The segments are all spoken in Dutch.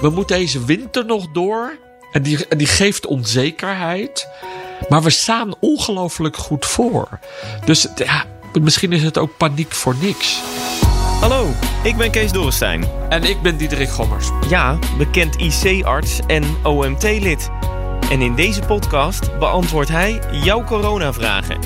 we moeten deze winter nog door. En die, en die geeft onzekerheid. Maar we staan ongelooflijk goed voor. Dus ja, misschien is het ook paniek voor niks. Hallo, ik ben Kees Dorrestein. En ik ben Diederik Gommers. Ja, bekend IC-arts en OMT-lid. En in deze podcast beantwoordt hij jouw coronavragen.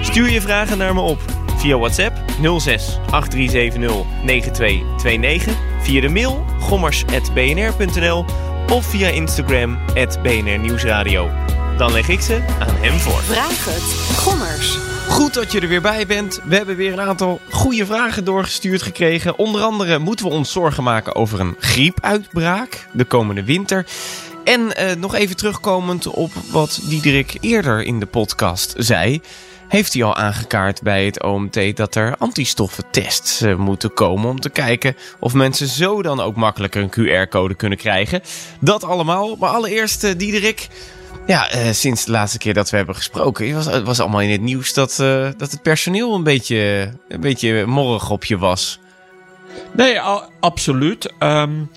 Stuur je vragen naar me op via WhatsApp 06 8370 9229, via de mail gommers.bnr.nl of via Instagram BNR Nieuwsradio. Dan leg ik ze aan hem voor. Vraag het, Gommers. Goed dat je er weer bij bent. We hebben weer een aantal goede vragen doorgestuurd gekregen. Onder andere moeten we ons zorgen maken over een griepuitbraak de komende winter. En eh, nog even terugkomend op wat Diederik eerder in de podcast zei. Heeft hij al aangekaart bij het OMT dat er antistoffentests uh, moeten komen om te kijken of mensen zo dan ook makkelijker een QR-code kunnen krijgen? Dat allemaal. Maar allereerst, uh, Diederik. Ja, uh, sinds de laatste keer dat we hebben gesproken, was, het was allemaal in het nieuws dat, dat het personeel een beetje, een beetje morrig op je was. Nee, absoluut. Um,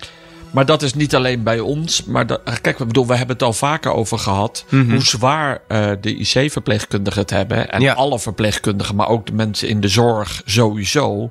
maar dat is niet alleen bij ons. Maar dat, kijk, we bedoel, we hebben het al vaker over gehad. Mm -hmm. Hoe zwaar uh, de IC-verpleegkundigen het hebben. En ja. alle verpleegkundigen, maar ook de mensen in de zorg sowieso.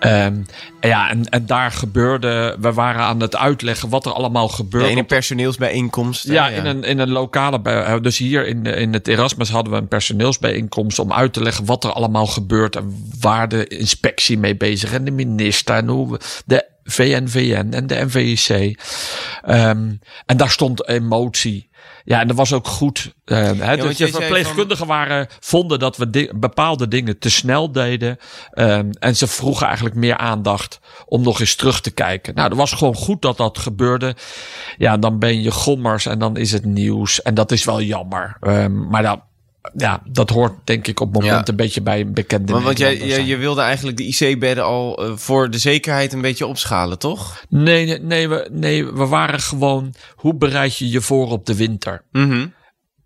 Um, ja, en, en daar gebeurde. We waren aan het uitleggen wat er allemaal gebeurde. Ja, in een personeelsbijeenkomst. Ja, ja, In, een, in een lokale. Bij, dus hier in, in het Erasmus hadden we een personeelsbijeenkomst. om uit te leggen wat er allemaal gebeurt. En waar de inspectie mee bezig is. En de minister. En hoe we, de VNVN en de NVIC. Um, en daar stond emotie. Ja, en dat was ook goed. Uh, hè, ja, dus de verpleegkundigen van... waren, vonden dat we di bepaalde dingen te snel deden. Um, en ze vroegen eigenlijk meer aandacht om nog eens terug te kijken. Nou, dat was gewoon goed dat dat gebeurde. Ja, dan ben je gommers en dan is het nieuws. En dat is wel jammer. Um, maar dat, ja, dat hoort denk ik op het moment ja. een beetje bij een bekende maar Want jij, jij, je wilde eigenlijk de IC-bedden al uh, voor de zekerheid een beetje opschalen, toch? Nee, nee, nee, we, nee, we waren gewoon... Hoe bereid je je voor op de winter? Mm -hmm.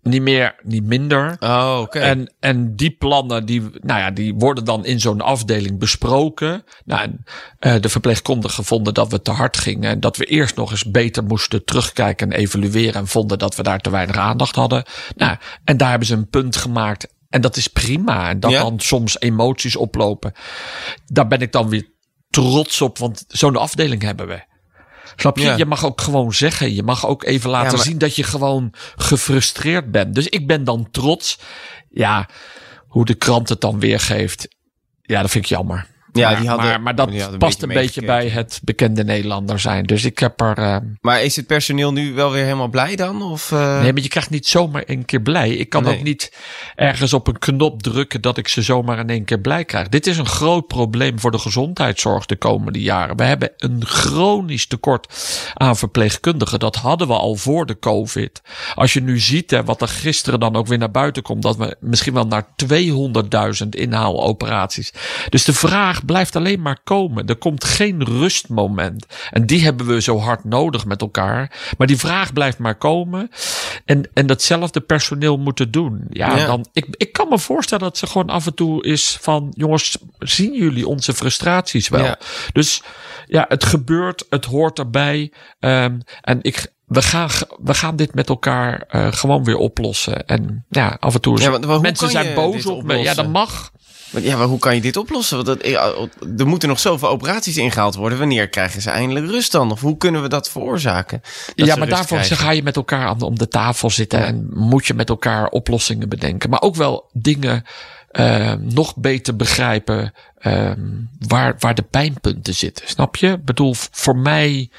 Niet meer, niet minder. Oh, oké. Okay. En, en die plannen, die, nou ja, die worden dan in zo'n afdeling besproken. Nou, en, uh, de verpleegkundigen vonden dat we te hard gingen. En dat we eerst nog eens beter moesten terugkijken en evalueren. En vonden dat we daar te weinig aandacht hadden. Nou, en daar hebben ze een punt gemaakt. En dat is prima. En dat ja? dan soms emoties oplopen. Daar ben ik dan weer trots op, want zo'n afdeling hebben we. Snap je? Ja. Je mag ook gewoon zeggen. Je mag ook even laten ja, maar... zien dat je gewoon gefrustreerd bent. Dus ik ben dan trots. Ja, hoe de krant het dan weergeeft. Ja, dat vind ik jammer. Ja, maar, die hadden, maar, maar dat die hadden past een beetje bij het bekende Nederlander zijn. Dus ik heb er. Uh, maar is het personeel nu wel weer helemaal blij dan? Of, uh... Nee, maar je krijgt niet zomaar een keer blij. Ik kan nee. ook niet ergens op een knop drukken dat ik ze zomaar in één keer blij krijg. Dit is een groot probleem voor de gezondheidszorg de komende jaren. We hebben een chronisch tekort aan verpleegkundigen. Dat hadden we al voor de COVID. Als je nu ziet hè, wat er gisteren dan ook weer naar buiten komt, dat we misschien wel naar 200.000 inhaaloperaties. Dus de vraag blijft alleen maar komen. Er komt geen rustmoment. En die hebben we zo hard nodig met elkaar. Maar die vraag blijft maar komen. En, en datzelfde personeel moeten doen. Ja, ja. Dan, ik, ik kan me voorstellen dat ze gewoon af en toe is van... jongens, zien jullie onze frustraties wel? Ja. Dus ja, het gebeurt, het hoort erbij. Um, en ik, we gaan, we gaan dit met elkaar uh, gewoon weer oplossen. En ja, af en toe is ja, maar, mensen zijn boos op me. Ja, dat mag. Ja, maar hoe kan je dit oplossen? Want dat, er moeten nog zoveel operaties ingehaald worden. Wanneer krijgen ze eindelijk rust dan? Of hoe kunnen we dat veroorzaken? Dat ja, maar daarvoor krijgen? ga je met elkaar aan, om de tafel zitten. Ja. En moet je met elkaar oplossingen bedenken. Maar ook wel dingen uh, nog beter begrijpen uh, waar, waar de pijnpunten zitten. Snap je? Ik bedoel, voor mij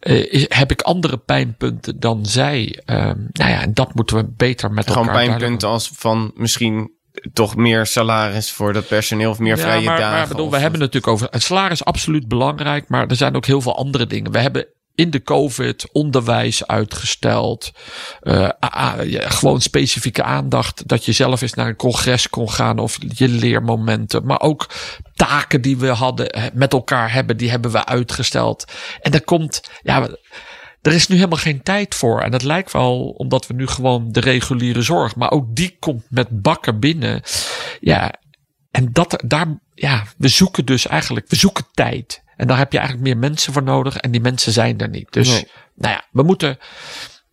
uh, heb ik andere pijnpunten dan zij. Uh, nou ja, en dat moeten we beter met Gewoon elkaar Gewoon pijnpunten als van misschien toch meer salaris voor dat personeel of meer ja, vrije maar, dagen. Maar bedoel, we hebben het natuurlijk over. Het salaris is absoluut belangrijk, maar er zijn ook heel veel andere dingen. We hebben in de COVID onderwijs uitgesteld. Uh, ja, gewoon specifieke aandacht. Dat je zelf eens naar een congres kon gaan of je leermomenten. Maar ook taken die we hadden met elkaar hebben, die hebben we uitgesteld. En er komt, ja, er is nu helemaal geen tijd voor. En dat lijkt wel omdat we nu gewoon de reguliere zorg, maar ook die komt met bakken binnen. Ja, en dat, daar, ja, we zoeken dus eigenlijk, we zoeken tijd. En daar heb je eigenlijk meer mensen voor nodig. En die mensen zijn er niet. Dus Nee. nou ja, we moeten.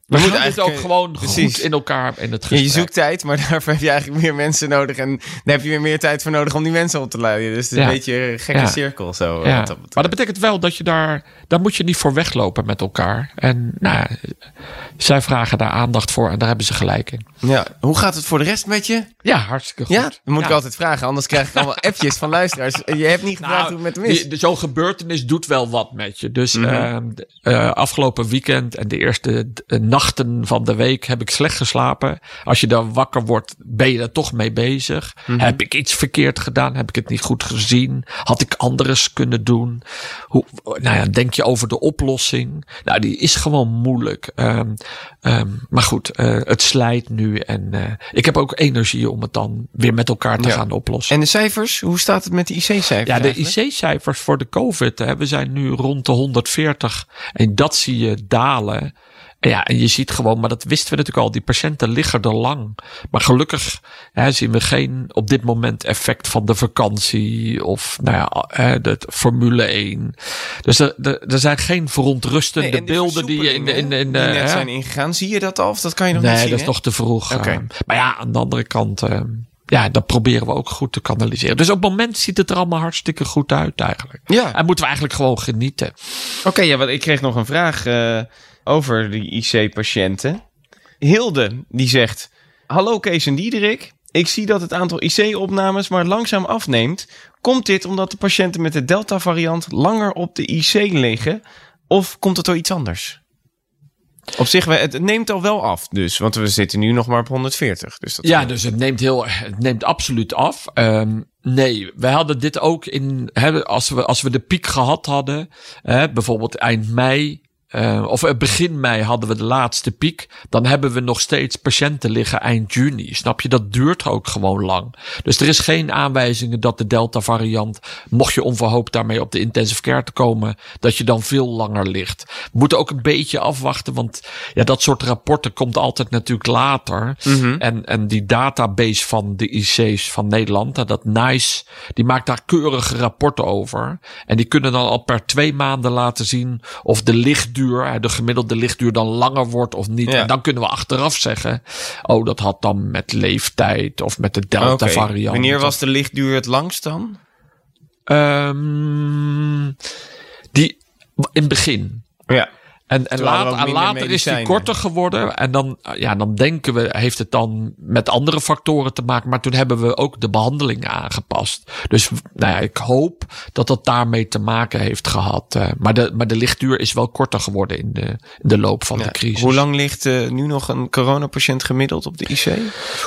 We, moeten het ook eigenlijk, gewoon precies. goed in elkaar in het Ja, gesprek. je zoekt tijd, maar daarvoor heb je eigenlijk meer mensen nodig. En daar heb je weer meer tijd voor nodig om die mensen op te leiden. Dus het is Ja. een beetje een gekke Ja. cirkel zo. eh, dat maar dat betekent wel dat je daar, daar moet je niet voor weglopen met elkaar. En nou, zij vragen daar aandacht voor en daar hebben ze gelijk in. Ja. Hoe gaat het voor de rest met je? Ja, hartstikke goed. Ja, dat moet ik altijd vragen. Anders krijg ik allemaal appjes van luisteraars. Je hebt niet gevraagd hoe het met hem is. Nou, Zo'n gebeurtenis doet wel wat met je. Dus Mhm. ehm, eh, afgelopen weekend en de eerste eh, nachten van de week heb ik slecht geslapen. Als je dan wakker wordt, ben je er toch mee bezig. Mhm. Heb ik iets verkeerd gedaan? Heb ik het niet goed gezien? Had ik anders kunnen doen? Hoe, nou ja, denk je over de oplossing? Nou, die is gewoon moeilijk. Ehm, ehm, maar goed, eh, het slijt nu en eh, ik heb ook energie om het dan weer met elkaar te Ja. gaan oplossen. En de cijfers? Hoe staat het met de IC-cijfers? Ja, de? IC-cijfers voor de COVID, hè, we zijn nu rond de 140 en dat zie je dalen. Ja, en je ziet gewoon, maar dat wisten we natuurlijk al, die patiënten liggen er lang. Maar gelukkig hè, zien we geen op dit moment effect van de vakantie of nou ja, hè, de Formule 1. Dus er, er, er zijn geen verontrustende Nee, die beelden die je in de. In, die net hè? zijn ingegaan. Zie je dat al? Of dat kan je nog Nee, niet zien? dat is hè? nog te vroeg. Oké. eh. maar ja, aan de andere kant, eh, ja, dat proberen we ook goed te kanaliseren. Dus op het moment ziet het er allemaal hartstikke goed uit eigenlijk. Ja. En moeten we eigenlijk gewoon genieten. Oké, ja, want ik kreeg nog een vraag eh, over die IC-patiënten. Hilde, die zegt... Hallo Kees en Diederik. Ik zie dat het aantal IC-opnames maar langzaam afneemt. Komt dit omdat de patiënten met de Delta-variant langer op de IC liggen? Of komt het door iets anders? Op zich, het neemt al wel af dus. Want we zitten nu nog maar op 140. Dus dat Ja, dus het neemt heel, het neemt absoluut af. Ehm, nee, we hadden dit ook in, hè, als we, als we de piek gehad hadden, hè, bijvoorbeeld eind mei, eh, of eh, begin mei hadden we de laatste piek. Dan hebben we nog steeds patiënten liggen eind juni. Snap je? Dat duurt ook gewoon lang. Dus er is geen aanwijzingen dat de Delta variant, mocht je onverhoopt daarmee op de intensive care te komen, dat je dan veel langer ligt. We moeten ook een beetje afwachten, want ja, dat soort rapporten komt altijd natuurlijk later. En, en die database van de IC's van Nederland, dat NICE, die maakt daar keurige rapporten over. En die kunnen dan al per twee maanden laten zien of de lichtduur, de gemiddelde lichtduur dan langer wordt of niet. Ja. En dan kunnen we achteraf zeggen, oh, dat had dan met leeftijd of met de Oké. Delta variant. Wanneer was de lichtduur het langst dan? Ehm, die in het begin. Ja. En, later, en is die korter geworden. En dan, ja, dan denken we, heeft het dan met andere factoren te maken. Maar toen hebben we ook de behandelingen aangepast. Dus nou ja, ik hoop dat dat daarmee te maken heeft gehad. eh, maar, de, maar de lichtduur is wel korter geworden in de, in de loop van Ja. de crisis. Hoe lang ligt eh, nu nog een coronapatiënt gemiddeld op de IC?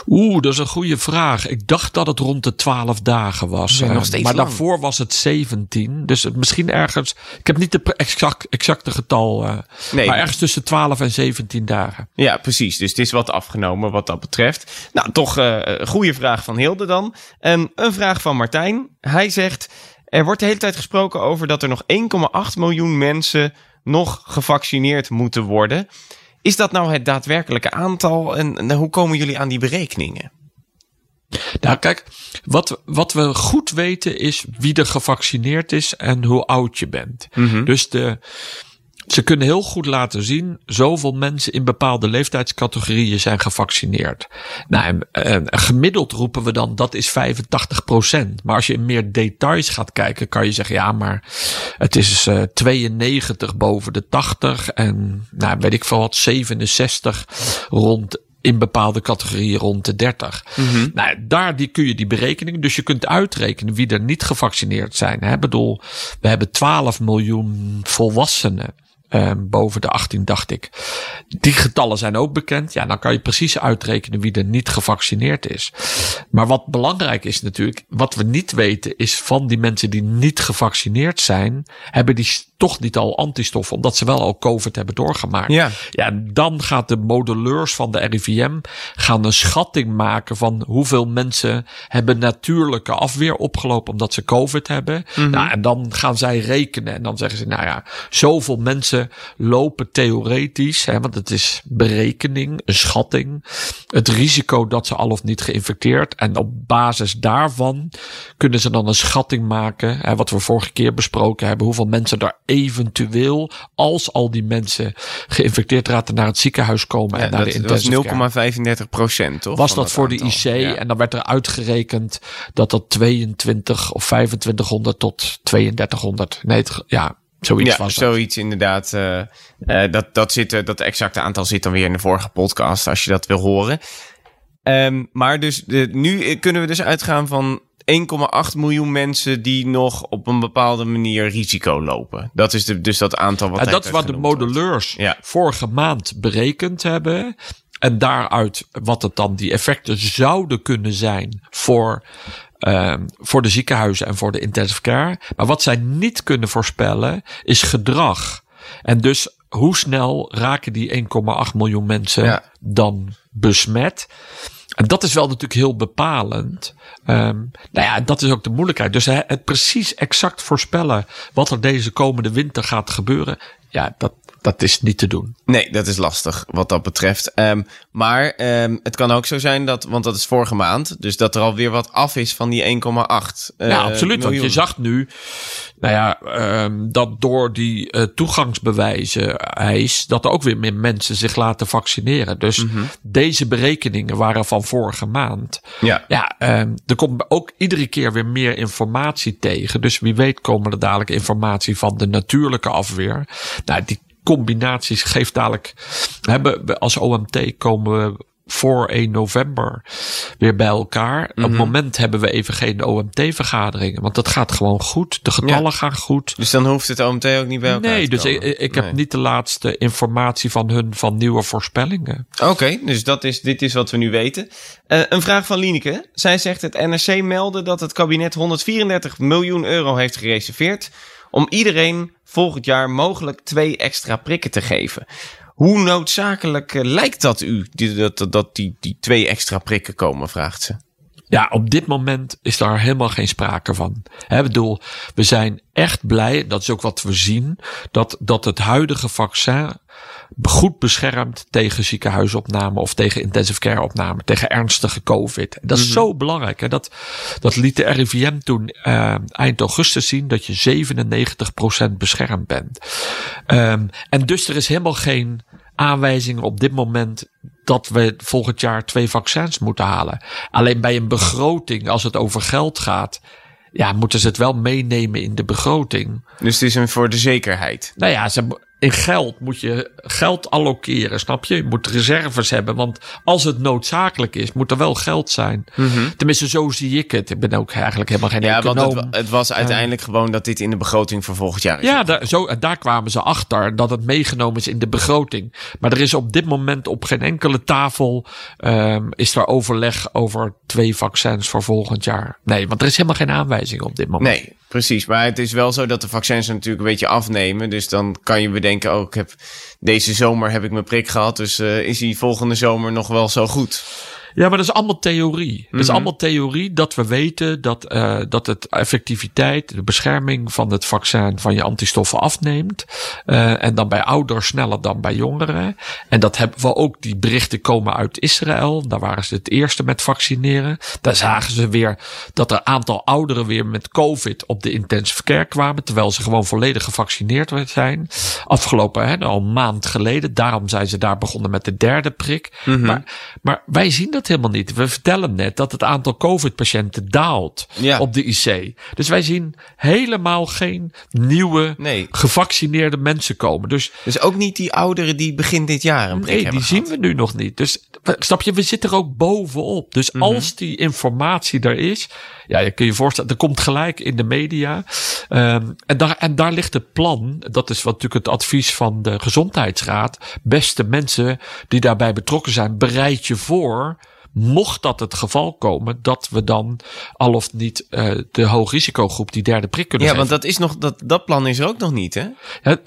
Oeh, dat is een goede vraag. Ik dacht dat het rond de 12 dagen was. Ja, Eh, maar lang. daarvoor was het 17. Dus het- misschien ergens. Ik heb niet de exact, exacte getal. Nee. Maar ergens tussen 12 en 17 dagen. Ja, precies. Dus het is wat afgenomen wat dat betreft. Nou, toch eh, een goede vraag van Hilde dan. En een vraag van Martijn. Hij zegt, er wordt de hele tijd gesproken over dat er nog 1,8 miljoen mensen nog gevaccineerd moeten worden. Is dat nou het daadwerkelijke aantal en, en hoe komen jullie aan die berekeningen? Nou, kijk, wat, wat we goed weten is wie er gevaccineerd is en hoe oud je bent. Dus de, ze kunnen heel goed laten zien, zoveel mensen in bepaalde leeftijdscategorieën zijn gevaccineerd. Nou, en, gemiddeld roepen we dan dat is 85% Maar als je in meer details gaat kijken, kan je zeggen, ja, maar het is eh 92 boven de 80 en, nou, weet ik veel wat, 67 rond in bepaalde categorieën rond de 30. Nou, daar die, kun je die berekening. Dus je kunt uitrekenen wie er niet gevaccineerd zijn. Hè? Ik bedoel, we hebben 12 miljoen volwassenen. Eh, boven de 18, dacht ik. Die getallen zijn ook bekend. Ja, dan kan je precies uitrekenen wie er niet gevaccineerd is. Maar wat belangrijk is natuurlijk, wat we niet weten, is van die mensen die niet gevaccineerd zijn, hebben die toch niet al antistoffen, omdat ze wel al COVID hebben doorgemaakt. Ja. Ja, dan gaat de modelleurs van de RIVM gaan een schatting maken van hoeveel mensen hebben natuurlijke afweer opgelopen omdat ze COVID hebben. Nou, en dan gaan zij rekenen en dan zeggen ze, nou ja, zoveel mensen mensen lopen theoretisch, hè, want het is berekening, een schatting, het risico dat ze al of niet geïnfecteerd. En op basis daarvan kunnen ze dan een schatting maken, hè, wat we vorige keer besproken hebben, hoeveel mensen er eventueel, als al die mensen geïnfecteerd raten, naar het ziekenhuis komen en naar de intensive care. 0,35 procent, toch? Was dat voor de IC? En dan werd er uitgerekend dat dat 22 of 2500 tot 3200. Nee, het, ja, zoiets ja, was dat. zoiets inderdaad. Uh, uh, dat, dat, zit, uh, dat exacte aantal zit dan weer in de vorige podcast, als je dat wil horen. Um, maar dus de, nu kunnen we dus uitgaan van 1,8 miljoen mensen die nog op een bepaalde manier risico lopen. Dat is de, dus dat aantal wat. En dat is wat de modelleurs ja. vorige maand berekend hebben. En daaruit wat het dan die effecten zouden kunnen zijn voor, uh, voor de ziekenhuizen en voor de intensive care. Maar wat zij niet kunnen voorspellen is gedrag. En dus hoe snel raken die 1,8 miljoen mensen Ja. dan besmet? En dat is wel natuurlijk heel bepalend. Um, nou ja, dat is ook de moeilijkheid. Dus het precies exact voorspellen wat er deze komende winter gaat gebeuren. Ja, dat, dat is niet te doen. Nee, dat is lastig wat dat betreft. Um, maar um, het kan ook zo zijn dat, want dat is vorige maand, dus dat er alweer wat af is van die 1,8. Uh, ja, absoluut. miljoen. Want je zag nu, nou ja, um, dat door die uh, toegangsbewijzen eis, dat er ook weer meer mensen zich laten vaccineren. Dus Mhm. deze berekeningen waren van vorige maand. Ja. Ja, er komt ook iedere keer weer meer informatie tegen. Dus wie weet komen er dadelijk informatie van de natuurlijke afweer. Nou, die combinaties geeft dadelijk. Hebben we als OMT komen we voor 1 november weer bij elkaar. Op het moment hebben we even geen OMT-vergaderingen. Want dat gaat gewoon goed. De getallen ja. gaan goed. Dus dan hoeft het OMT ook niet bij elkaar Nee, dus ik, ik heb Nee. niet de laatste informatie van hun van nieuwe voorspellingen. Oké, okay, dus dat is, dit is wat we nu weten. Uh, een vraag van Lieneke. Zij zegt het NRC meldde dat het kabinet 134 miljoen euro heeft gereserveerd... om iedereen volgend jaar mogelijk twee extra prikken te geven. Hoe noodzakelijk uh, lijkt dat u, dat, dat, die, die twee extra prikken komen, vraagt ze. Ja, op dit moment is daar helemaal geen sprake van. He, bedoel, we zijn echt blij, dat is ook wat we zien, dat, dat het huidige vaccin goed beschermt tegen ziekenhuisopname of tegen intensive care opname, tegen ernstige COVID. Dat is mm-hmm. zo belangrijk. Hè? Dat, dat liet de RIVM toen uh, eind augustus zien dat je 97% beschermd bent. Um, en dus er is helemaal geen aanwijzingen op dit moment dat we volgend jaar twee vaccins moeten halen. Alleen bij een begroting, als het over geld gaat, ja, moeten ze het wel meenemen in de begroting. Dus het is een voor de zekerheid. Nou ja, ze, in geld moet je geld allokeren, snap je? Je moet reserves hebben, want als het noodzakelijk is, moet er wel geld zijn. Mm-hmm. Tenminste, zo zie ik het. Ik ben ook eigenlijk helemaal geen ja, econoom. want het, het was uiteindelijk uh, gewoon dat dit in de begroting voor volgend jaar is. Ja, daar, zo, daar kwamen ze achter dat het meegenomen is in de begroting. Maar er is op dit moment op geen enkele tafel um, is er overleg over twee vaccins voor volgend jaar. Nee, want er is helemaal geen aanwijzing op dit moment. Nee, precies. Maar het is wel zo dat de vaccins natuurlijk een beetje afnemen. Dus dan kan je bedenken, oh, ik heb deze zomer heb ik mijn prik gehad. Dus uh, is die volgende zomer nog wel zo goed? Ja, maar dat is allemaal theorie. Mm-hmm. Dat is allemaal theorie dat we weten dat, uh, dat het effectiviteit, de bescherming van het vaccin van je antistoffen afneemt. Uh, en dan bij ouders sneller dan bij jongeren. En dat hebben we ook, die berichten komen uit Israël. Daar waren ze het eerste met vaccineren. Daar zagen ze weer dat er aantal ouderen weer met COVID op de intensive care kwamen. Terwijl ze gewoon volledig gevaccineerd zijn. Afgelopen, hè, al een maand geleden. Daarom zijn ze daar begonnen met de derde prik. Mm-hmm. Maar, maar wij zien dat helemaal niet. We vertellen net dat het aantal COVID-patiënten daalt ja. op de IC. Dus wij zien helemaal geen nieuwe nee. gevaccineerde mensen komen. Dus, dus ook niet die ouderen die begin dit jaar een prik nee, hebben die gehad. zien we nu nog niet. Dus snap je, we zitten er ook bovenop. Dus mm-hmm. als die informatie er is, ja, je kun je voorstellen, er komt gelijk in de media. Um, en, daar, en daar ligt het plan. Dat is wat natuurlijk het advies van de gezondheidsraad. Beste mensen die daarbij betrokken zijn, bereid je voor mocht dat het geval komen, dat we dan al of niet uh, de hoogrisicogroep die derde prik kunnen ja, geven. want dat, is nog, dat, dat plan is er ook nog niet, hè?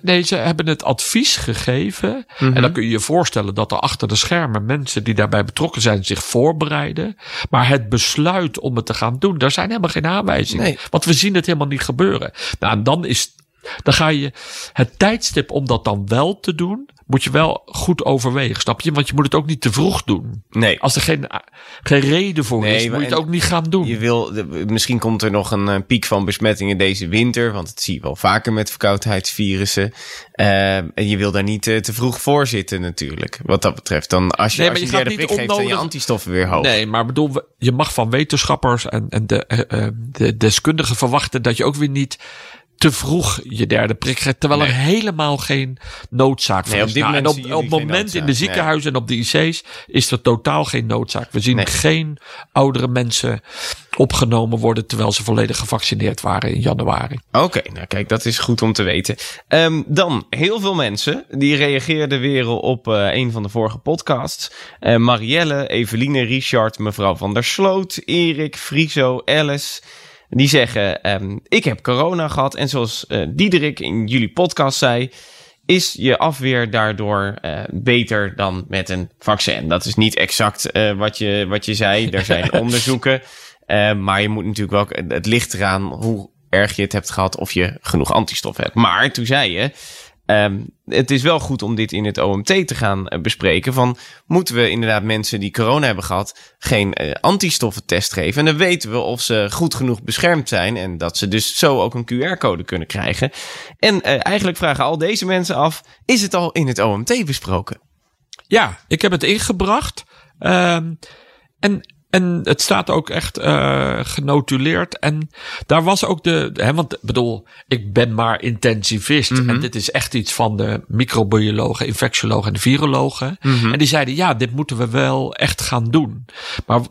Nee, ze hebben het advies gegeven. Mm-hmm. En dan kun je je voorstellen dat er achter de schermen mensen die daarbij betrokken zijn zich voorbereiden. Maar het besluit om het te gaan doen, daar zijn helemaal geen aanwijzingen. Nee. Want we zien het helemaal niet gebeuren. Nou, en dan is dan ga je het tijdstip om dat dan wel te doen, moet je wel goed overwegen, snap je? Want je moet het ook niet te vroeg doen. Nee. Als er geen, geen reden voor Nee, is, moet je het ook niet gaan doen. Je wil, misschien komt er nog een, eh, piek van besmettingen deze winter, want dat zie je wel vaker met verkoudheidsvirussen. Eh, en je wil daar niet eh, te vroeg voor zitten natuurlijk, wat dat betreft. Dan als je, Nee, als je, je derde geeft, zijn je antistoffen weer hoog. Nee, maar bedoel, je mag van wetenschappers en, en de, de deskundigen verwachten dat je ook weer niet te vroeg je derde prik terwijl er helemaal geen noodzaak voor Nee, op is. dit Nou, en moment op, op het moment in de ziekenhuizen en op de IC's is er totaal geen noodzaak. We zien geen oudere mensen opgenomen worden terwijl ze volledig gevaccineerd waren in januari. Oké, nou kijk, dat is goed om te weten. Ehm, dan, heel veel mensen die reageerden weer op eh, een van de vorige podcasts. Eh, Marielle, Eveline, Richard, mevrouw van der Sloot, Erik, Friso, Alice. Die zeggen, ehm, ik heb corona gehad. En zoals eh Diederik in jullie podcast zei, is je afweer daardoor eh, beter dan met een vaccin. Dat is niet exact eh, wat, je, wat je zei. Er zijn onderzoeken. Maar je moet natuurlijk wel, het ligt eraan hoe erg je het hebt gehad of je genoeg antistof hebt. Maar toen zei je, ehm, het is wel goed om dit in het OMT te gaan eh, bespreken. Van moeten we inderdaad mensen die corona hebben gehad geen eh, antistoffentest geven? En dan weten we of ze goed genoeg beschermd zijn en dat ze dus zo ook een QR-code kunnen krijgen. En eh, eigenlijk vragen al deze mensen af: is het al in het OMT besproken? Ja, ik heb het ingebracht. Ehm, en, en het staat ook echt eh, genotuleerd. En daar was ook de. Hè, want ik bedoel, ik ben maar intensivist. En dit is echt iets van de microbiologen, infectiologen en virologen. En die zeiden: ja, dit moeten we wel echt gaan doen. Maar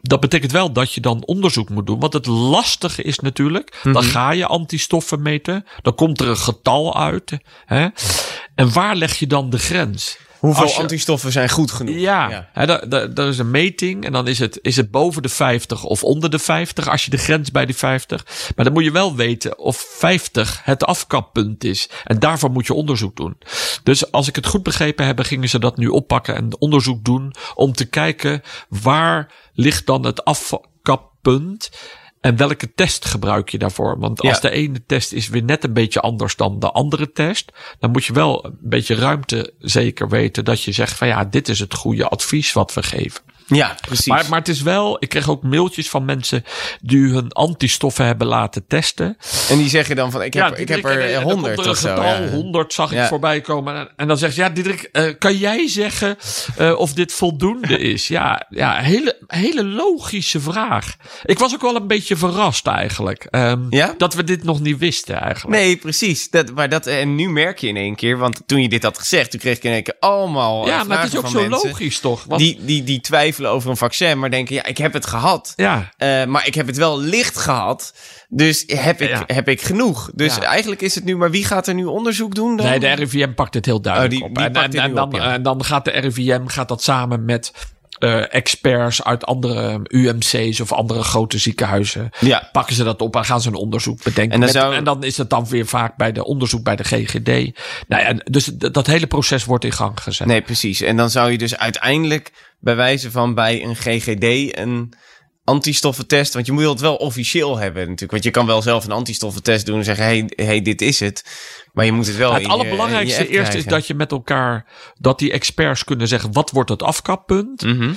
dat betekent wel dat je dan onderzoek moet doen. Want het lastige is natuurlijk, dan ga je antistoffen meten. Dan komt er een getal uit. Hè? En waar leg je dan de grens? Hoeveel je- antistoffen zijn goed genoeg? Ja, Hè, daar, daar is een meting en dan is het, is het boven de 50 of onder de 50 als je de grens bij die 50. Maar dan moet je wel weten of 50 het afkappunt is. En daarvoor moet je onderzoek doen. Dus als ik het goed begrepen heb, gingen ze dat nu oppakken en onderzoek doen om te kijken waar ligt dan het afkappunt. En welke test gebruik je daarvoor? Want als Ja. de ene test is weer net een beetje anders dan de andere test, dan moet je wel een beetje ruimte zeker weten dat je zegt van ja, dit is het goede advies wat we geven. Ja, precies. Maar, maar het is wel, ik kreeg ook mailtjes van mensen die hun antistoffen hebben laten testen. en die zeggen dan van, ik heb, ik Diederik, heb er dan komt honderd er of zo. getal, ja. 100 zag ik voorbij komen. En, dan zegt ze, ja, Diederik, eh, kan jij zeggen eh, of dit voldoende is? Ja, ja hele, hele logische vraag. Ik was ook wel een beetje verrast eigenlijk. ehm, Ja? Dat we dit nog niet wisten eigenlijk. Nee, precies. Dat, maar dat, en nu merk je in één keer, want toen je dit had gezegd, toen kreeg ik in één keer allemaal. eh, ja, maar het is ook zo mensen logisch toch? Want, Die, die, die twijfelen over een vaccin, maar denken, ja, ik heb het gehad. ja, Eh, maar ik heb het wel licht gehad. Dus heb ik, Ja. heb ik genoeg. Dus Ja. eigenlijk is het nu, maar wie gaat er nu onderzoek doen dan? Nee, de RIVM pakt het heel duidelijk Oh, die- op. die en, dan, op, ja. en dan gaat de RIVM gaat dat samen met eh, experts uit andere UMC's of andere grote ziekenhuizen. Ja. Pakken ze dat op en gaan ze een onderzoek bedenken. En dan Met- zou- en dan is het dan weer vaak bij de onderzoek bij de GGD. Nou ja, dus dat hele proces wordt in gang gezet. Nee, precies. En dan zou je dus uiteindelijk bij wijze van bij een GGD een antistoffentest, want je moet het wel officieel hebben natuurlijk. Want je kan wel zelf een antistoffentest doen en zeggen, hey, hey dit is het. Maar je moet het wel Nou, in het je- allerbelangrijkste in je eerst is dat je met elkaar, dat die experts kunnen zeggen, wat wordt het afkappunt? Mhm.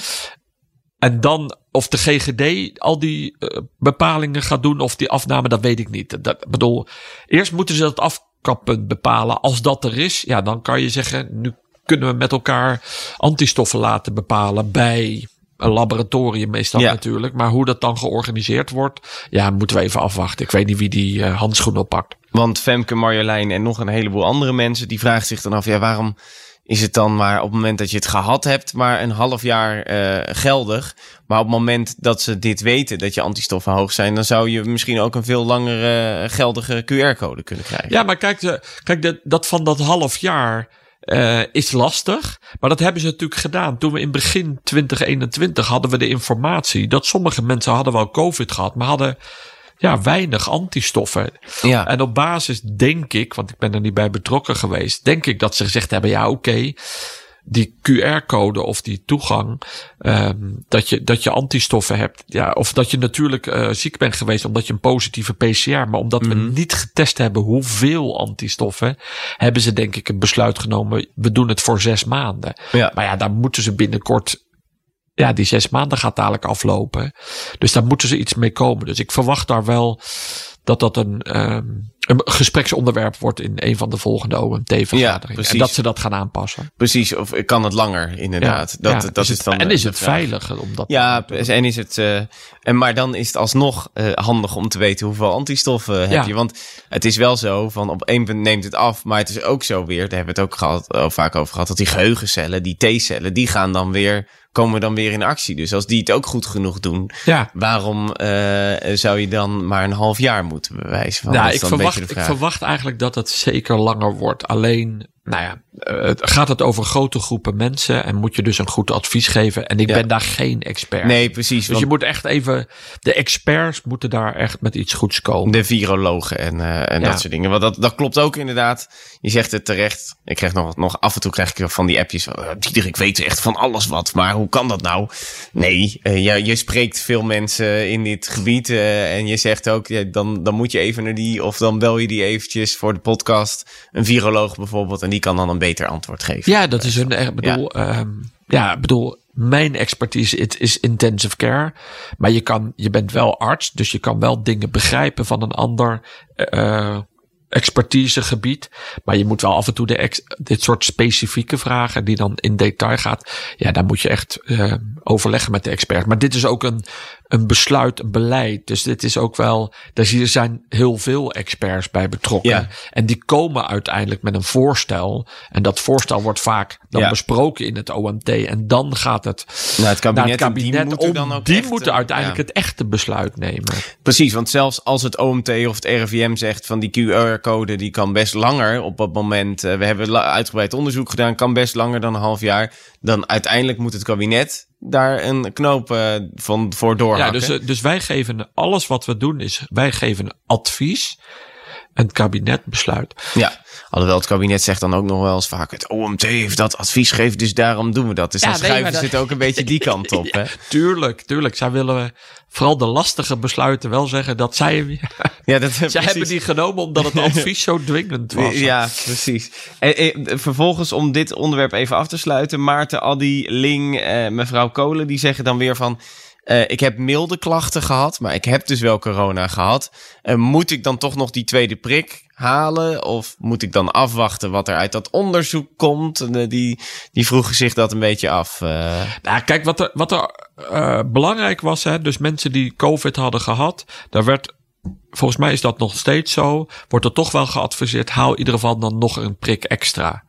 En dan of de GGD al die eh, bepalingen gaat doen of die afname, dat weet ik niet. Dat ik bedoel, eerst moeten ze dat afkappunt bepalen. Als dat er is, ja, dan kan je zeggen, nu kunnen we met elkaar antistoffen laten bepalen bij een laboratorium meestal Ja. natuurlijk. Maar hoe dat dan georganiseerd wordt, ja, moeten we even afwachten. Ik weet niet wie die eh, handschoen oppakt. Want Femke, Marjolein en nog een heleboel andere mensen, die vragen zich dan af, ja, waarom is het dan maar op het moment dat je het gehad hebt, maar een half jaar eh, geldig. Maar op het moment dat ze dit weten, dat je antistoffen hoog zijn, dan zou je misschien ook een veel langere eh, geldige QR-code kunnen krijgen. Ja, maar kijk, de, kijk de, dat van dat half jaar eh, is lastig. Maar dat hebben ze natuurlijk gedaan. Toen we in begin 2021 hadden we de informatie dat sommige mensen hadden wel COVID gehad, maar hadden ja, weinig antistoffen. Ja. En op basis denk ik, want ik ben er niet bij betrokken geweest, denk ik dat ze gezegd hebben, ja oké, die QR-code of die toegang, um, dat, je, dat je antistoffen hebt. Ja, of dat je natuurlijk uh, ziek bent geweest omdat je een positieve PCR, maar omdat mm -hmm. we mhm. niet getest hebben hoeveel antistoffen, hebben ze denk ik een besluit genomen. We doen het voor zes maanden. Ja. Maar ja, daar moeten ze binnenkort ja, die zes maanden gaat dadelijk aflopen. Dus daar moeten ze iets mee komen. Dus ik verwacht daar wel dat dat een, um, een gespreksonderwerp wordt in een van de volgende OMT-vergaderingen. Ja, en dat ze dat gaan aanpassen. Precies, of kan het langer, inderdaad. Ja, dat, ja, dat is, dan en is het veilig? Om dat ja, en is het. Uh, en maar dan is het alsnog uh, handig om te weten hoeveel antistoffen heb je. Want het is wel zo van op één punt neemt het af. Maar het is ook zo weer, daar hebben we het ook gehad, uh, vaak over gehad, dat die geheugencellen, die T-cellen, die gaan dan weer komen dan weer in actie. Dus als die het ook goed genoeg doen, ja. waarom uh, zou je dan maar een half jaar moeten bewijzen? Van? Nou, ik verwacht, ik verwacht eigenlijk dat het zeker langer wordt. Alleen nou ja, uh, gaat het over grote groepen mensen en moet je dus een goed advies geven. En ik ja. ben daar geen expert. Nee, precies. Dus want... je moet echt even, de experts moeten daar echt met iets goeds komen. De virologen en, uh, en ja. dat soort dingen. Want dat, dat klopt ook inderdaad. Je zegt het terecht. Ik krijg nog, nog af en toe krijg ik van die appjes. Uh, Dieter, ik weet echt van alles wat, maar hoe kan dat nou? Nee, uh, je, je spreekt veel mensen in dit gebied en je zegt ook, ja, dan, dan moet je even naar die, of dan bel je die eventjes voor de podcast. Een viroloog bijvoorbeeld. En die kan dan een beter antwoord geven. Ja, dat is een. Ik bedoel, ja. Um, ja, bedoel, mijn expertise it is intensive care. Maar je, kan, je bent wel arts, dus je kan wel dingen begrijpen van een ander. Uh, expertisegebied. Maar je moet wel af en toe de ex, dit soort specifieke vragen die dan in detail gaat. Ja, daar moet je echt uh, overleggen met de expert. Maar dit is ook een, een besluit, een beleid. Dus dit is ook wel, daar zijn heel veel experts bij betrokken. Ja. En die komen uiteindelijk met een voorstel. En dat voorstel wordt vaak dan ja. besproken in het OMT. En dan gaat het naar het kabinet. Het kabinet die moeten, dan ook die moeten uiteindelijk ja. het echte besluit nemen. Precies, want zelfs als het OMT of het RIVM zegt van die QR-code, die kan best langer op dat moment. Uh, we hebben uitgebreid onderzoek gedaan, kan best langer dan een half jaar. Dan uiteindelijk moet het kabinet daar een knoop uh, van voor doorhakken. Ja, dus, dus wij geven alles wat we doen is wij geven advies. En het kabinet besluit. Ja, alhoewel het kabinet zegt dan ook nog wel eens vaak... het OMT heeft dat advies gegeven, dus daarom doen we dat. Dus ja, dan schuiven ze het ook een beetje die kant op. ja, hè? Tuurlijk, tuurlijk. Zij willen vooral de lastige besluiten wel zeggen dat zij... Ja, dat, zij precies. hebben die genomen omdat het advies zo dwingend was. Ja, precies. En, en, vervolgens om dit onderwerp even af te sluiten... Maarten, Addy, Ling, eh, mevrouw Kolen, die zeggen dan weer van... Uh, ik heb milde klachten gehad, maar ik heb dus wel corona gehad. Uh, moet ik dan toch nog die tweede prik halen? Of moet ik dan afwachten wat er uit dat onderzoek komt? Uh, die, die vroegen zich dat een beetje af. Nou, kijk, wat er, wat er belangrijk was, hè, dus mensen die COVID hadden gehad, daar werd volgens mij is dat nog steeds zo. Wordt er toch wel geadviseerd, haal in ieder geval dan nog een prik extra.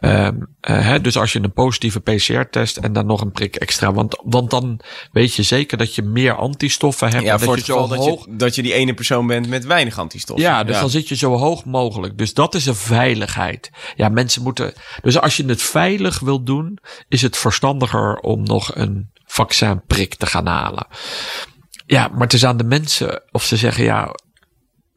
Um, uh, dus als je een positieve PCR-test en dan nog een prik extra. Want, want dan weet je zeker dat je meer antistoffen hebt. Ja, voor dat het geval dat, hoog... je, dat je die ene persoon bent met weinig antistoffen. Ja, dus ja. dan zit je zo hoog mogelijk. Dus dat is een veiligheid. Ja, mensen moeten. Dus als je het veilig wil doen, is het verstandiger om nog een vaccinprik te gaan halen. Ja, maar het is aan de mensen of ze zeggen ja,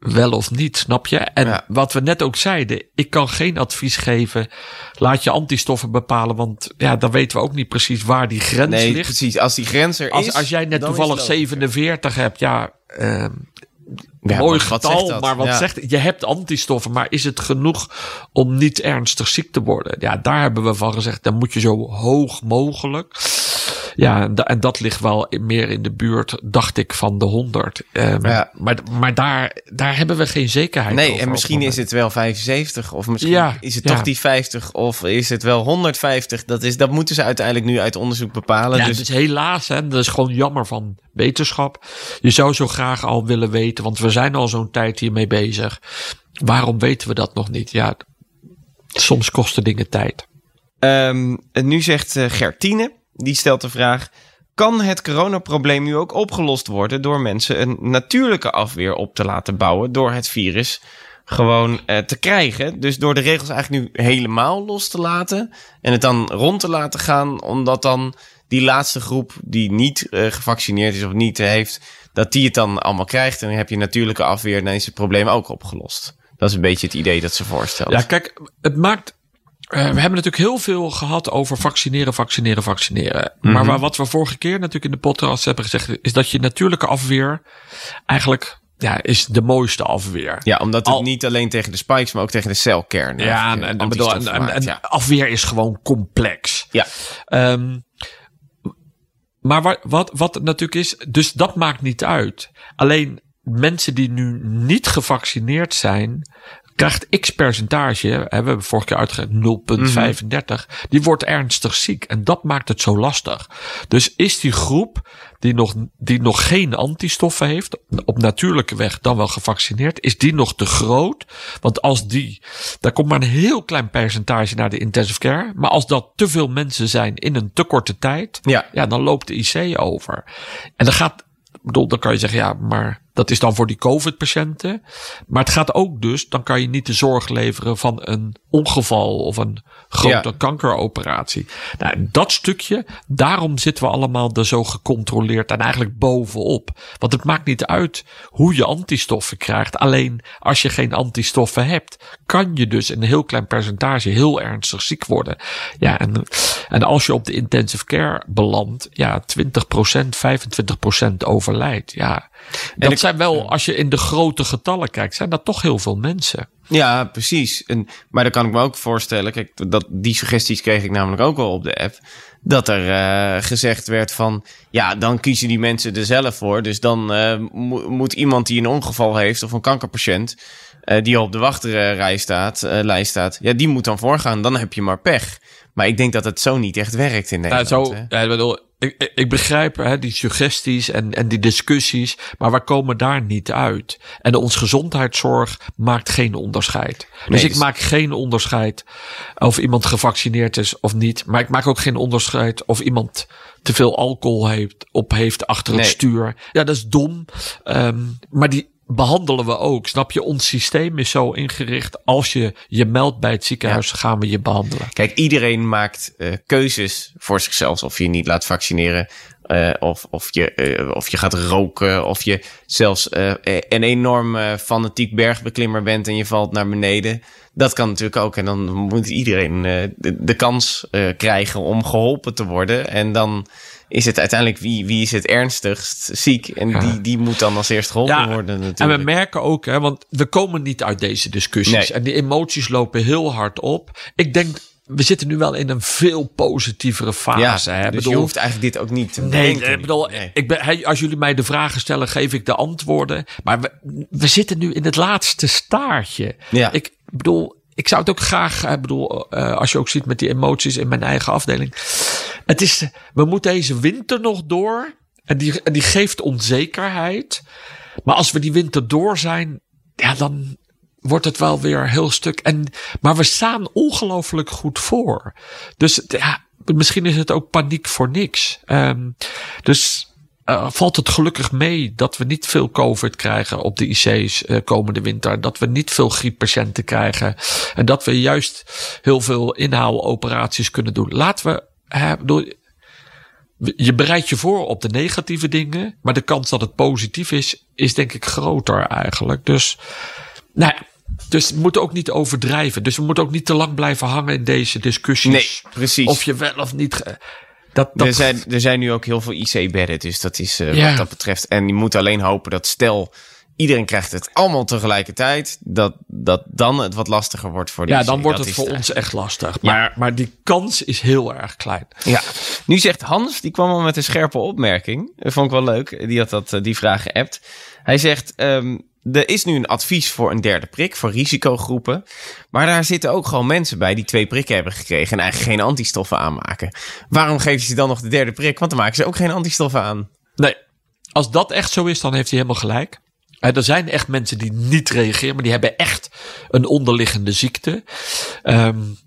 wel of niet, snap je? En ja. wat we net ook zeiden, ik kan geen advies geven. Laat je antistoffen bepalen, want ja, dan weten we ook niet precies waar die grens nee, ligt. Precies, als die grens er als, is. Als jij net toevallig 47 hebt, ja. Uh, ja, mooi getal, maar wat ja. zegt Je hebt antistoffen, maar is het genoeg om niet ernstig ziek te worden? Ja, daar hebben we van gezegd, dan moet je zo hoog mogelijk. Ja, en, en dat ligt wel meer in de buurt, dacht ik, van de 100. Um, ja. Maar, maar daar, daar hebben we geen zekerheid nee, over. Nee, en misschien is het wel 75, of misschien ja, is het toch die 50, of is het wel 150. Dat, is, dat moeten ze uiteindelijk nu uit onderzoek bepalen. Ja, dus... dus helaas, hè, dat is gewoon jammer van wetenschap. Je zou zo graag al willen weten, want we zijn al zo'n tijd hiermee bezig. Waarom weten we dat nog niet? Ja, soms kosten dingen tijd. Um, nu zegt uh, Gertine, die stelt de vraag: kan het coronaprobleem nu ook opgelost worden door mensen een natuurlijke afweer op te laten bouwen door het virus gewoon uh, te krijgen? Dus door de regels eigenlijk nu helemaal los te laten en het dan rond te laten gaan, omdat dan die laatste groep die niet uh, gevaccineerd is of niet heeft, dat die het dan allemaal krijgt en dan heb je natuurlijke afweer, dan is het probleem ook opgelost. Dat is een beetje het idee dat ze voorstelt. Ja, kijk, het maakt we hebben natuurlijk heel veel gehad over vaccineren, vaccineren, vaccineren. Maar waar, wat we vorige keer natuurlijk in de podcast hebben gezegd, is dat je natuurlijke afweer eigenlijk ja, is de mooiste afweer. Ja, omdat het niet alleen tegen de spikes, maar ook tegen de celkern. Ja, en, en, bedoel, en, en ja. afweer is gewoon complex. Ja. Um, maar wat, wat, wat natuurlijk is, dus dat maakt niet uit. Alleen mensen die nu niet gevaccineerd zijn, krijgt x percentage, hè, we hebben vorige keer uitgegeven 0,35, die wordt ernstig ziek. En dat maakt het zo lastig. Dus is die groep die nog, die nog geen antistoffen heeft, op natuurlijke weg dan wel gevaccineerd, is die nog te groot? Want als die, daar komt maar een heel klein percentage naar de intensive care. Maar als dat te veel mensen zijn in een te korte tijd, ja. ja dan loopt de IC over. En dan gaat, bedoel, dan kan je zeggen, ja, maar dat is dan voor die COVID-patiënten. Maar het gaat ook dus, dan kan je niet de zorg leveren van een ongeval of een grote ja. kankeroperatie. Nou, dat stukje, daarom zitten we allemaal er zo gecontroleerd en eigenlijk bovenop. Want het maakt niet uit hoe je antistoffen krijgt. Alleen als je geen antistoffen hebt, kan je dus een heel klein percentage heel ernstig ziek worden. Ja, en, en als je op de intensive care belandt, ja, 20%, 25% overlijdt. Ja, dat zijn wel, als je in de grote getallen kijkt, zijn dat toch heel veel mensen. Ja, precies. En, maar dan kan ik me ook voorstellen, kijk, dat, die suggesties kreeg ik namelijk ook wel op de app. Dat er uh, gezegd werd van, ja, dan kiezen die mensen er zelf voor. Dus dan uh, mo moet iemand die een ongeval heeft of een kankerpatiënt, uh, die op de wachtrij staat, lijst staat, ja, die moet dan voorgaan. Dan heb je maar pech. Maar ik denk dat het zo niet echt werkt in Nederland. Nou, zo, ja, ik bedoel, ik, ik begrijp hè, die suggesties en, en die discussies, maar we komen daar niet uit. En ons gezondheidszorg maakt geen onderscheid. Nee, dus ik dus... maak geen onderscheid of iemand gevaccineerd is of niet. Maar ik maak ook geen onderscheid of iemand te veel alcohol heeft, op heeft achter het stuur. Ja, dat is dom. Um, maar die, behandelen we ook. Snap je? Ons systeem is zo ingericht. Als je je meldt bij het ziekenhuis, ja. gaan we je behandelen. Kijk, iedereen maakt uh, keuzes voor zichzelf. Of je niet laat vaccineren. Uh, of, of, je, uh, of je gaat roken. Of je zelfs een enorm fanatiek bergbeklimmer bent en je valt naar beneden. Dat kan natuurlijk ook. En dan moet iedereen de, de, kans krijgen om geholpen te worden. En dan is het uiteindelijk wie, wie is het ernstigst ziek. En ja. die, die moet dan als eerst geholpen ja, worden natuurlijk. En we merken ook, hè, want we komen niet uit deze discussies. Nee. En die emoties lopen heel hard op. Ik denk, we zitten nu wel in een veel positievere fase. Ja, hè? Dus bedoel, je hoeft eigenlijk dit ook niet te nee, denken. Ik bedoel, nee. ik ben, als jullie mij de vragen stellen, geef ik de antwoorden. Maar we, we zitten nu in het laatste staartje. Ja. Ik bedoel, ik zou het ook graag, ik bedoel, uh, als je ook ziet met die emoties in mijn eigen afdeling. Het is, we moeten deze winter nog door. En die, die geeft onzekerheid. Maar als we die winter door zijn, ja, dan wordt het wel weer heel stuk. En, maar we staan ongelooflijk goed voor. Dus ja, misschien is het ook paniek voor niks. Um, dus uh, valt het gelukkig mee dat we niet veel COVID krijgen op de IC's uh, komende winter. Dat we niet veel grieppatiënten krijgen. En dat we juist heel veel inhaaloperaties kunnen doen. Laten we. Uh, bedoel, je bereidt je voor op de negatieve dingen. Maar de kans dat het positief is, is denk ik groter eigenlijk. Dus, nou ja, dus we moeten ook niet overdrijven. Dus we moeten ook niet te lang blijven hangen in deze discussies. Nee, precies. Of je wel of niet. Dat, dat... Er, zijn, er zijn nu ook heel veel IC-bedden, dus dat is uh, ja. wat dat betreft. En je moet alleen hopen dat stel iedereen krijgt het allemaal tegelijkertijd, dat, dat dan het wat lastiger wordt voor de Ja, IC. dan wordt dat het voor ons echt lastig. Maar, ja. maar die kans is heel erg klein. Ja. Nu zegt Hans, die kwam al met een scherpe opmerking. Dat vond ik wel leuk. Die had dat, die vraag geappt. Hij zegt, um, er is nu een advies voor een derde prik voor risicogroepen. Maar daar zitten ook gewoon mensen bij die twee prikken hebben gekregen en eigenlijk geen antistoffen aanmaken. Waarom geven ze dan nog de derde prik? Want dan maken ze ook geen antistoffen aan. Nee, als dat echt zo is, dan heeft hij helemaal gelijk. Er zijn echt mensen die niet reageren, maar die hebben echt een onderliggende ziekte. Um,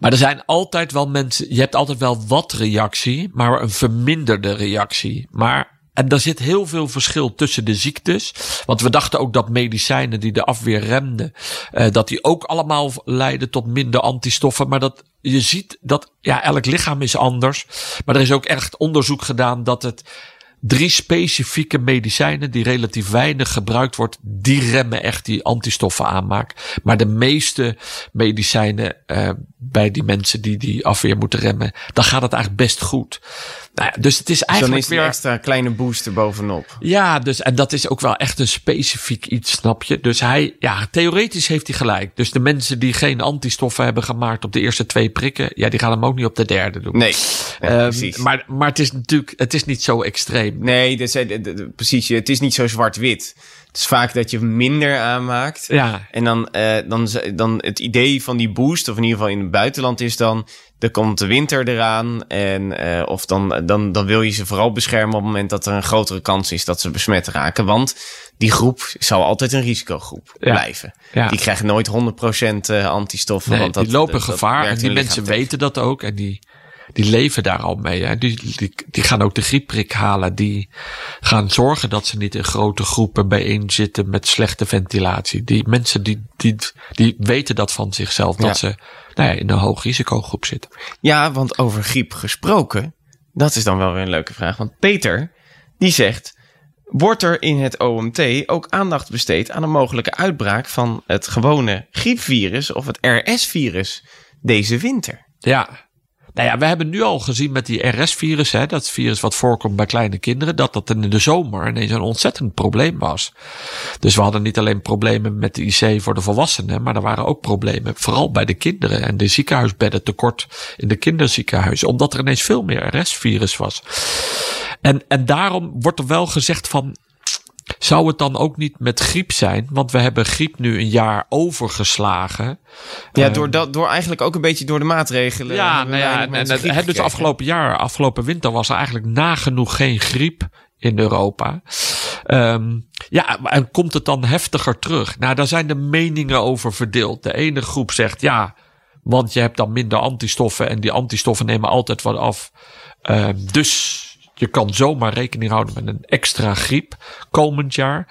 maar er zijn altijd wel mensen, je hebt altijd wel wat reactie, maar een verminderde reactie. Maar en daar zit heel veel verschil tussen de ziektes. Want we dachten ook dat medicijnen die de afweer remden, uh, dat die ook allemaal leiden tot minder antistoffen. Maar dat je ziet dat, ja, elk lichaam is anders. Maar er is ook echt onderzoek gedaan dat het drie specifieke medicijnen die relatief weinig gebruikt wordt, die remmen echt die antistoffen aanmaak. Maar de meeste medicijnen uh, bij die mensen die die afweer moeten remmen, dan gaat het eigenlijk best goed. Nou ja, dus het is eigenlijk dan is weer een extra kleine booster bovenop. Ja, dus en dat is ook wel echt een specifiek iets, snap je? Dus hij, ja, theoretisch heeft hij gelijk. Dus de mensen die geen antistoffen hebben gemaakt op de eerste twee prikken, ja, die gaan hem ook niet op de derde doen. Nee, nee um, precies. Maar, maar het is natuurlijk, het is niet zo extreem. Nee, dus, precies. Het is niet zo zwart-wit. Is vaak dat je minder aanmaakt. Ja. En dan, uh, dan, dan het idee van die boost, of in ieder geval in het buitenland, is dan er komt de winter eraan. En, uh, of dan, dan, dan wil je ze vooral beschermen op het moment dat er een grotere kans is dat ze besmet raken. Want die groep zal altijd een risicogroep ja. blijven. Ja. Die krijgen nooit 100% eh, antistoffen. Nee, want dat, die lopen gevaar en die mensen weten dat ook. En die, die leven daar al mee. Hè. Die, die, die gaan ook de griepprik halen. Die gaan zorgen dat ze niet in grote groepen bijeen zitten met slechte ventilatie. Die mensen die, die, die weten dat van zichzelf. Dat ze nou ja, in een hoog risicogroep zitten. Ja, want over griep gesproken. Dat is dan wel weer een leuke vraag. Want Peter, die zegt. Wordt er in het OMT ook aandacht besteed aan een mogelijke uitbraak van het gewone griepvirus of het RS-virus deze winter? Ja, nou ja, we hebben nu al gezien met die RS-virus, hè, dat virus wat voorkomt bij kleine kinderen, dat dat in de zomer ineens een ontzettend probleem was. Dus we hadden niet alleen problemen met de IC voor de volwassenen, maar er waren ook problemen, vooral bij de kinderen en de ziekenhuisbedden tekort in de kinderziekenhuizen, omdat er ineens veel meer RS-virus was. En, en daarom wordt er wel gezegd van, zou het dan ook niet met griep zijn? Want we hebben griep nu een jaar overgeslagen. Ja, ehm, door, dat, door eigenlijk ook een beetje door de maatregelen. Ja, nou ja en, en het, dus afgelopen jaar, afgelopen winter was er eigenlijk nagenoeg geen griep in Europa. Um, ja, en komt het dan heftiger terug? Nou, daar zijn de meningen over verdeeld. De ene groep zegt ja, want je hebt dan minder antistoffen en die antistoffen nemen altijd wat af. Um, dus je kan zomaar rekening houden met een extra griep komend jaar.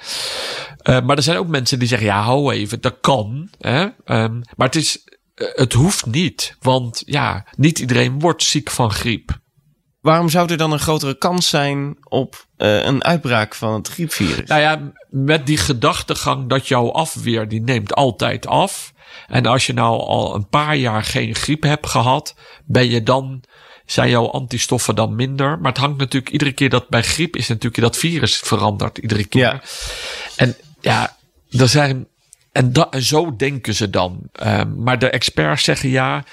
Uh, maar er zijn ook mensen die zeggen: ja, hou even, dat kan. Hè? Um, maar het, is, uh, het hoeft niet. Want ja, niet iedereen wordt ziek van griep. Waarom zou er dan een grotere kans zijn op uh, een uitbraak van het griepvirus? Nou ja, met die gedachtegang dat jouw afweer die neemt altijd af. En als je nou al een paar jaar geen griep hebt gehad, ben je dan zijn jouw antistoffen dan minder. Maar het hangt natuurlijk iedere keer dat bij griep is natuurlijk dat virus verandert iedere keer. Ja. En ja, er zijn. En, da, en zo denken ze dan. Um, maar de experts zeggen ja.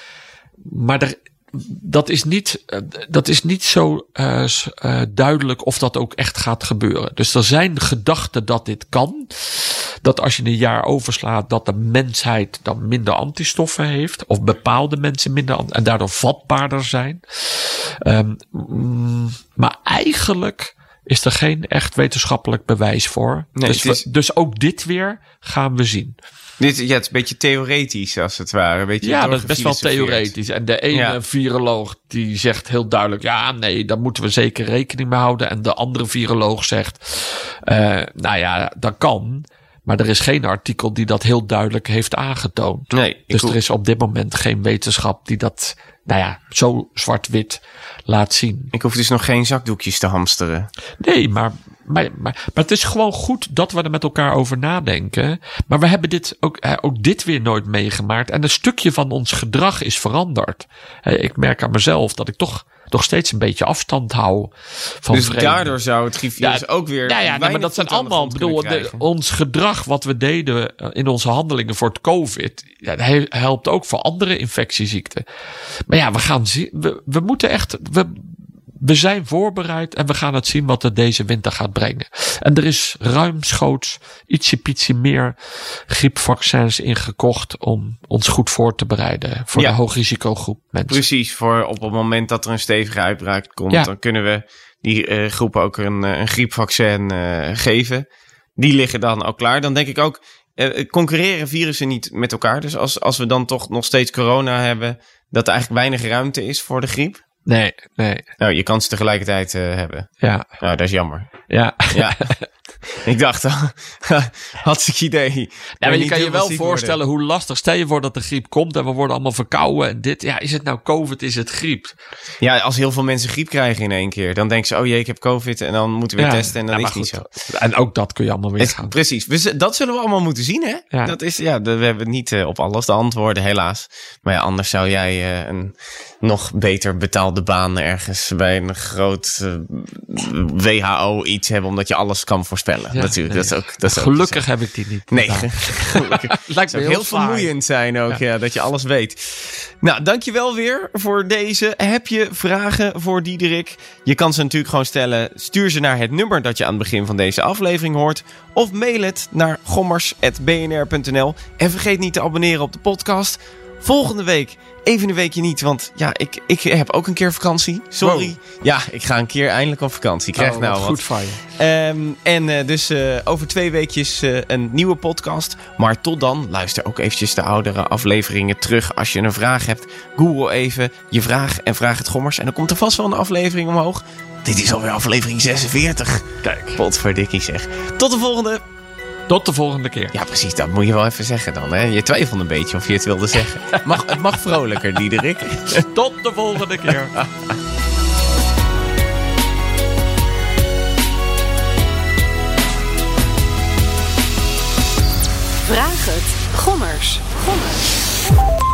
Maar er, dat is niet, eh, dat is niet zo uh, uh, duidelijk of dat ook echt gaat gebeuren. Dus er zijn gedachten dat dit kan. Dat als je een jaar overslaat, dat de mensheid dan minder antistoffen heeft. Of bepaalde mensen minder en daardoor vatbaarder zijn. Um, maar eigenlijk is er geen echt wetenschappelijk bewijs voor. Nee, dus, is... we, dus ook dit weer gaan we zien. Dit, ja, het is een beetje theoretisch als het ware. Beetje ja, dat is best wel theoretisch. En de ene ja. viroloog die zegt heel duidelijk... ja, nee, daar moeten we zeker rekening mee houden. En de andere viroloog zegt... Uh, nou ja, dat kan... Maar er is geen artikel die dat heel duidelijk heeft aangetoond. Nee, dus er is op dit moment geen wetenschap die dat, nou ja, zo zwart-wit laat zien. Ik hoef dus nog geen zakdoekjes te hamsteren. Nee, maar, maar, maar, maar het is gewoon goed dat we er met elkaar over nadenken. Maar we hebben dit ook, ook dit weer nooit meegemaakt. En een stukje van ons gedrag is veranderd. Ik merk aan mezelf dat ik toch nog steeds een beetje afstand hou van Dus vreemden. daardoor zou het griepvirus Ja, ook weer. Ja, ja nee, maar dat zijn allemaal, bedoel, de, ons gedrag wat we deden eh, in onze handelingen voor het COVID, ja, dat helpt ook voor andere infectieziekten. Maar ja, we gaan zien, we, we moeten echt, we, we zijn voorbereid en we gaan het zien wat het deze winter gaat brengen. En er is ruimschoots ietsje pietje meer griepvaccins ingekocht om ons goed voor te bereiden voor Ja. de hoogrisicogroep mensen. Precies, voor op het moment dat er een stevige uitbraak komt, Ja. dan kunnen we die eh, groep ook een, eh, een griepvaccin eh, geven. Die liggen dan al klaar. Dan denk ik ook, concurreren virussen niet met elkaar. Dus als, als we dan toch nog steeds corona hebben, dat er eigenlijk weinig ruimte is voor de griep. Nee, nee, Nou, je kan ze tegelijkertijd eh, hebben. ja, Nou, dat is jammer. ja. Ja. Ik dacht, hartstikke idee. Ja, maar je kan je wel voorstellen hoe lastig. Stel je voor dat de griep komt en we worden allemaal verkouden. En dit, ja, is het nou COVID? Is het griep? Ja, als heel veel mensen griep krijgen in één keer, dan denken ze: oh jee, ik heb COVID. En dan moeten we testen. En dan is het niet zo. En ook dat kun je allemaal weer gaan. Precies. We, dat zullen we allemaal moeten zien, hè? Ja. Dat is, ja, we hebben niet uh, op alles de antwoorden, helaas. Maar ja, anders zou jij uh, een nog beter betaalde baan ergens bij een groot uh, WHO iets hebben, omdat je alles kan voorspellen. Ja, Natuurlijk. Nee. Dat is ook, dat is Gelukkig ook heb ik die niet. Nee, gelukkig. Lijkt me heel, heel vermoeiend zijn ook, ja. ja. dat je alles weet. Nou, dankjewel weer voor deze. Heb je vragen voor Diederik? Je kan ze natuurlijk gewoon stellen. Stuur ze naar het nummer dat je aan het begin van deze aflevering hoort. Of mail het naar gommers.bnr.nl. En vergeet niet te abonneren op de podcast. Volgende week even een weekje niet, want ja, ik, ik heb ook een keer vakantie. Sorry. Wow. Ja, ik ga een keer eindelijk op vakantie. Ik krijg oh, nou wat. Goed van je. Um, en uh, dus uh, over twee weekjes uh, een nieuwe podcast. Maar tot dan, luister ook eventjes de oudere afleveringen terug. Als je een vraag hebt, google even je vraag en vraag het gommers. En dan komt er vast wel een aflevering omhoog. Dit is alweer aflevering 46. Kijk. Potverdikkie zeg. Tot de volgende. Tot de volgende keer. Ja, precies. Dat moet je wel even zeggen dan. Hè? Je twijfelde een beetje of je het wilde zeggen. mag, het mag vrolijker, Diederik. Tot de volgende keer. Vraag het. Gommers. Gommers.